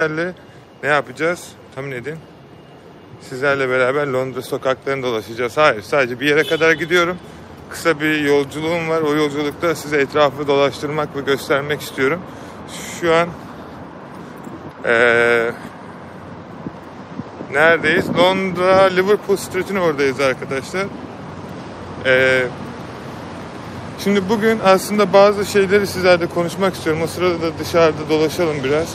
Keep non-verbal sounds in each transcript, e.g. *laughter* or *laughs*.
Sizlerle ne yapacağız? Tahmin edin. Sizlerle beraber Londra sokaklarında dolaşacağız. Hayır, sadece bir yere kadar gidiyorum. Kısa bir yolculuğum var. O yolculukta size etrafı dolaştırmak ve göstermek istiyorum. Şu an eee, neredeyiz? Londra Liverpool Street'in oradayız arkadaşlar. Eee Şimdi bugün aslında bazı şeyleri sizlerle konuşmak istiyorum. O sırada da dışarıda dolaşalım biraz.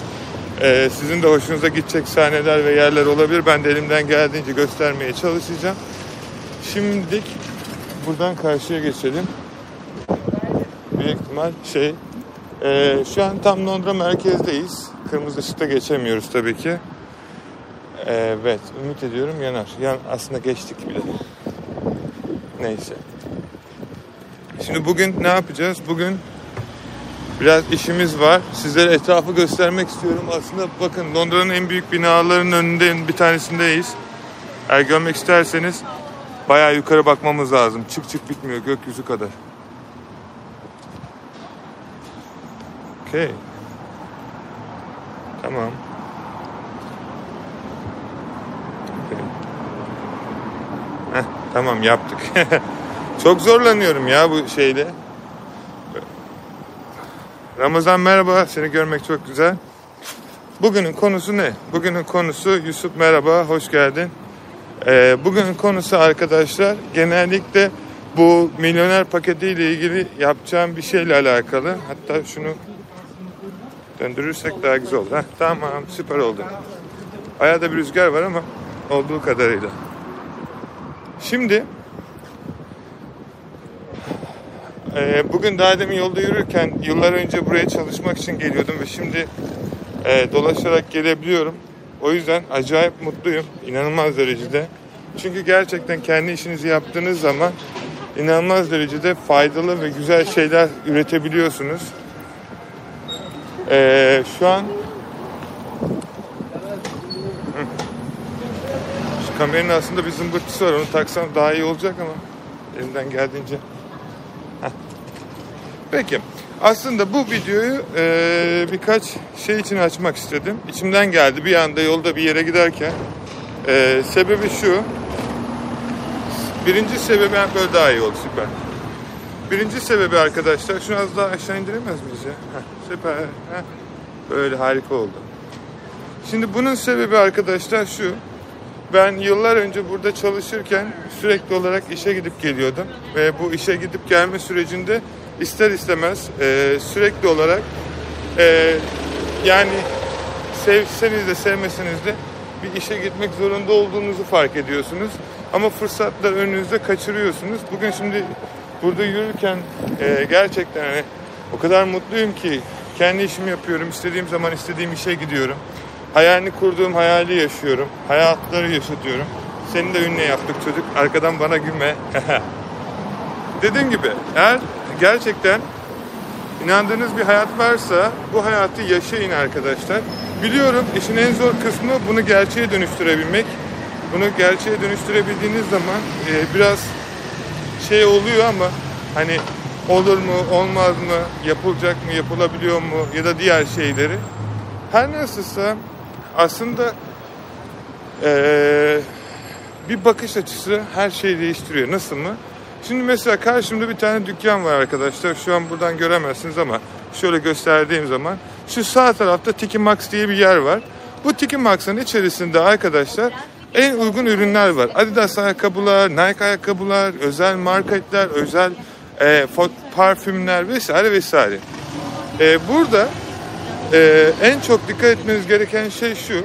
Ee, sizin de hoşunuza gidecek sahneler ve yerler olabilir. Ben de elimden geldiğince göstermeye çalışacağım. Şimdilik buradan karşıya geçelim. Büyük ihtimal şey... ee, şu an tam Londra merkezdeyiz. Kırmızı ışıkta geçemiyoruz tabii ki. Evet, ümit ediyorum yanar. Yan, aslında geçtik bile. Neyse. Şimdi bugün ne yapacağız? Bugün biraz işimiz var. Sizlere etrafı göstermek istiyorum. Aslında bakın Londra'nın en büyük binalarının önünde bir tanesindeyiz. Eğer görmek isterseniz bayağı yukarı bakmamız lazım. Çık çık bitmiyor gökyüzü kadar. Okey. Tamam. Okey. Heh, tamam yaptık. *laughs* Çok zorlanıyorum ya bu şeyle. Ramazan merhaba, seni görmek çok güzel. Bugünün konusu ne? Bugünün konusu Yusuf merhaba, hoş geldin. Ee, bugünün konusu arkadaşlar genellikle bu milyoner paketiyle ilgili yapacağım bir şeyle alakalı. Hatta şunu döndürürsek daha güzel olur. Heh, tamam, süper oldu. Bayağı da bir rüzgar var ama olduğu kadarıyla. Şimdi Ee, bugün daha demin yolda yürürken yıllar önce buraya çalışmak için geliyordum ve şimdi e, dolaşarak gelebiliyorum. O yüzden acayip mutluyum. inanılmaz derecede. Çünkü gerçekten kendi işinizi yaptığınız zaman inanılmaz derecede faydalı ve güzel şeyler üretebiliyorsunuz. Ee, şu an şu kameranın aslında bir zımbırtısı var. Onu taksam daha iyi olacak ama elimden geldiğince Peki. Aslında bu videoyu e, birkaç şey için açmak istedim. İçimden geldi bir anda yolda bir yere giderken. E, sebebi şu. Birinci sebebi yani böyle daha iyi oldu süper. Birinci sebebi arkadaşlar şunu az daha aşağı indiremez miyiz ya? Heh, süper. Heh. Böyle harika oldu. Şimdi bunun sebebi arkadaşlar şu. Ben yıllar önce burada çalışırken sürekli olarak işe gidip geliyordum. Ve bu işe gidip gelme sürecinde ister istemez e, sürekli olarak e, yani sevseniz de sevmeseniz de bir işe gitmek zorunda olduğunuzu fark ediyorsunuz. Ama fırsatlar önünüzde kaçırıyorsunuz. Bugün şimdi burada yürürken e, gerçekten hani o kadar mutluyum ki kendi işimi yapıyorum. istediğim zaman istediğim işe gidiyorum. Hayalini kurduğum hayali yaşıyorum. Hayatları yaşatıyorum. Seni de ünlü yaptık çocuk. Arkadan bana gülme. *laughs* Dediğim gibi eğer gerçekten inandığınız bir hayat varsa bu hayatı yaşayın arkadaşlar. Biliyorum işin en zor kısmı bunu gerçeğe dönüştürebilmek. Bunu gerçeğe dönüştürebildiğiniz zaman e, biraz şey oluyor ama hani olur mu olmaz mı yapılacak mı yapılabiliyor mu ya da diğer şeyleri. Her nasılsa aslında e, bir bakış açısı her şeyi değiştiriyor. Nasıl mı? Şimdi mesela karşımda bir tane dükkan var arkadaşlar. Şu an buradan göremezsiniz ama şöyle gösterdiğim zaman şu sağ tarafta Tiki Max diye bir yer var. Bu Tiki Max'ın içerisinde arkadaşlar en uygun ürünler var. Adidas ayakkabılar, Nike ayakkabılar, özel marketler, özel e, parfümler vesaire vesaire. E, burada e, en çok dikkat etmeniz gereken şey şu.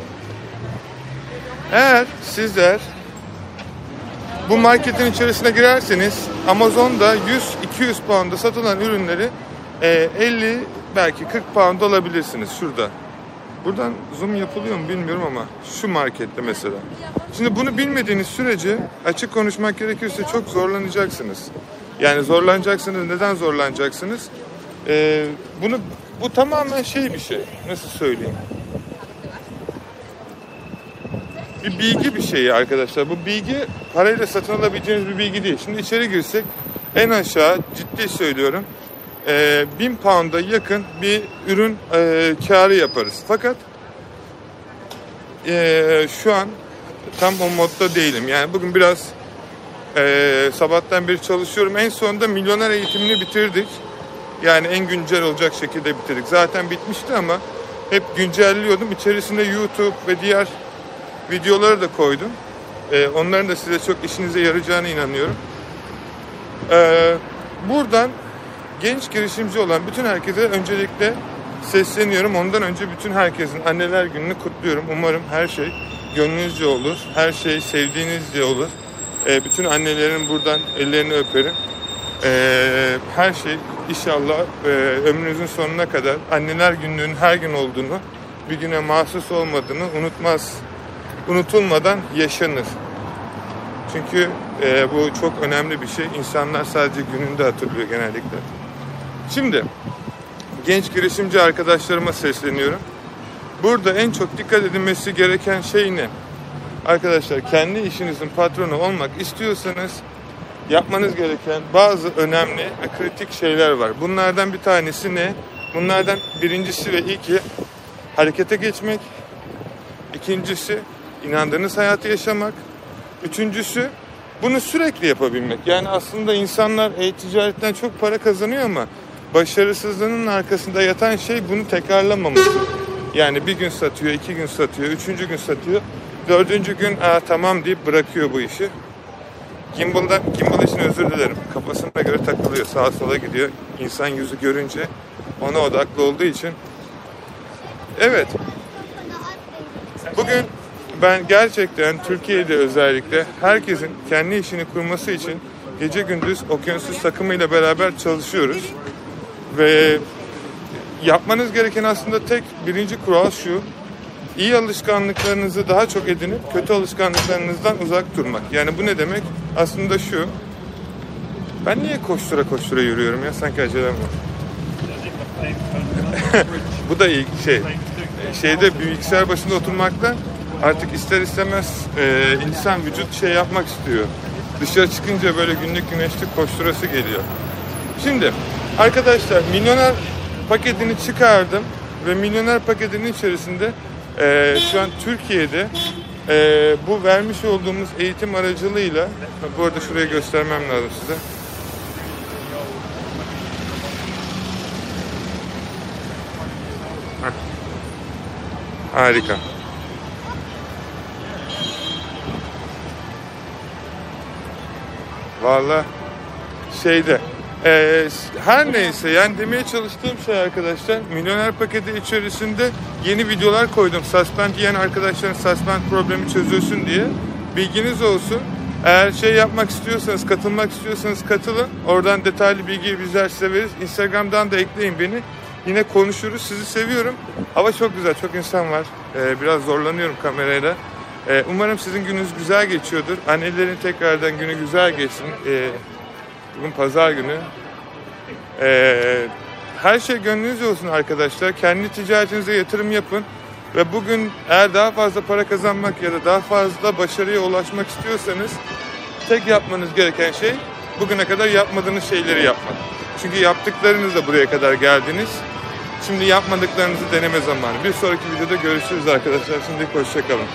Eğer sizler bu marketin içerisine girerseniz Amazon'da 100-200 pound'a satılan ürünleri 50 e, belki 40 pound alabilirsiniz şurada. Buradan zoom yapılıyor mu bilmiyorum ama şu markette mesela. Şimdi bunu bilmediğiniz sürece açık konuşmak gerekirse çok zorlanacaksınız. Yani zorlanacaksınız. Neden zorlanacaksınız? Ee, bunu bu tamamen şey bir şey. Nasıl söyleyeyim? Bir bilgi bir şey arkadaşlar. Bu bilgi parayla satın alabileceğiniz bir bilgi değil. Şimdi içeri girsek en aşağı ciddi söylüyorum e, 1000 pound'a yakın bir ürün e, karı yaparız. Fakat e, şu an tam o modda değilim. Yani bugün biraz e, sabahtan beri çalışıyorum. En sonunda milyoner eğitimini bitirdik. Yani en güncel olacak şekilde bitirdik. Zaten bitmişti ama hep güncelliyordum. İçerisinde YouTube ve diğer videoları da koydum. E, onların da size çok işinize yarayacağına inanıyorum. E, buradan genç girişimci olan bütün herkese öncelikle sesleniyorum. Ondan önce bütün herkesin anneler gününü kutluyorum. Umarım her şey gönlünüzce olur. Her şey sevdiğinizce olur. E, bütün annelerin buradan ellerini öperim. E, her şey inşallah e, ömrünüzün sonuna kadar anneler günlüğünün her gün olduğunu, bir güne mahsus olmadığını unutmaz, unutulmadan yaşanır. Çünkü e, bu çok önemli bir şey. İnsanlar sadece gününde hatırlıyor genellikle. Şimdi genç girişimci arkadaşlarıma sesleniyorum. Burada en çok dikkat edilmesi gereken şey ne? Arkadaşlar kendi işinizin patronu olmak istiyorsanız yapmanız gereken bazı önemli kritik şeyler var. Bunlardan bir tanesi ne? Bunlardan birincisi ve ilki harekete geçmek. İkincisi inandığınız hayatı yaşamak. Üçüncüsü bunu sürekli yapabilmek. Yani aslında insanlar e-ticaretten çok para kazanıyor ama başarısızlığının arkasında yatan şey bunu tekrarlamaması. Yani bir gün satıyor, iki gün satıyor, üçüncü gün satıyor. Dördüncü gün Aa, tamam deyip bırakıyor bu işi. Gimbal'dan, gimbal için özür dilerim. Kafasına göre takılıyor, sağa sola gidiyor. İnsan yüzü görünce ona odaklı olduğu için. Evet. Bugün ben gerçekten Türkiye'de özellikle herkesin kendi işini kurması için gece gündüz okyanus takımıyla beraber çalışıyoruz. Ve yapmanız gereken aslında tek birinci kural şu. İyi alışkanlıklarınızı daha çok edinip kötü alışkanlıklarınızdan uzak durmak. Yani bu ne demek? Aslında şu. Ben niye koştura koştura yürüyorum ya? Sanki acelem var. *laughs* bu da iyi şey. Şeyde bilgisayar başında oturmakta artık ister istemez e, insan vücut şey yapmak istiyor. Dışarı çıkınca böyle günlük güneşli koşturası geliyor. Şimdi arkadaşlar milyoner paketini çıkardım ve milyoner paketinin içerisinde e, şu an Türkiye'de e, bu vermiş olduğumuz eğitim aracılığıyla bu arada şurayı göstermem lazım size. Harika. Valla şeyde e, her neyse yani demeye çalıştığım şey arkadaşlar milyoner paketi içerisinde yeni videolar koydum. Suspend yiyen arkadaşların suspend problemi çözülsün diye. Bilginiz olsun. Eğer şey yapmak istiyorsanız, katılmak istiyorsanız katılın. Oradan detaylı bilgiyi bizler size veririz. Instagram'dan da ekleyin beni. Yine konuşuruz. Sizi seviyorum. Hava çok güzel, çok insan var. Ee, biraz zorlanıyorum kamerayla. Ee, umarım sizin gününüz güzel geçiyordur. Annelerin tekrardan günü güzel geçsin. Ee, bugün pazar günü. Ee, her şey gönlünüzce olsun arkadaşlar. Kendi ticaretinize yatırım yapın. Ve bugün eğer daha fazla para kazanmak ya da daha fazla başarıya ulaşmak istiyorsanız tek yapmanız gereken şey bugüne kadar yapmadığınız şeyleri yapmak. Çünkü yaptıklarınızla buraya kadar geldiniz. Şimdi yapmadıklarınızı deneme zamanı. Bir sonraki videoda görüşürüz arkadaşlar. Şimdi hoşçakalın.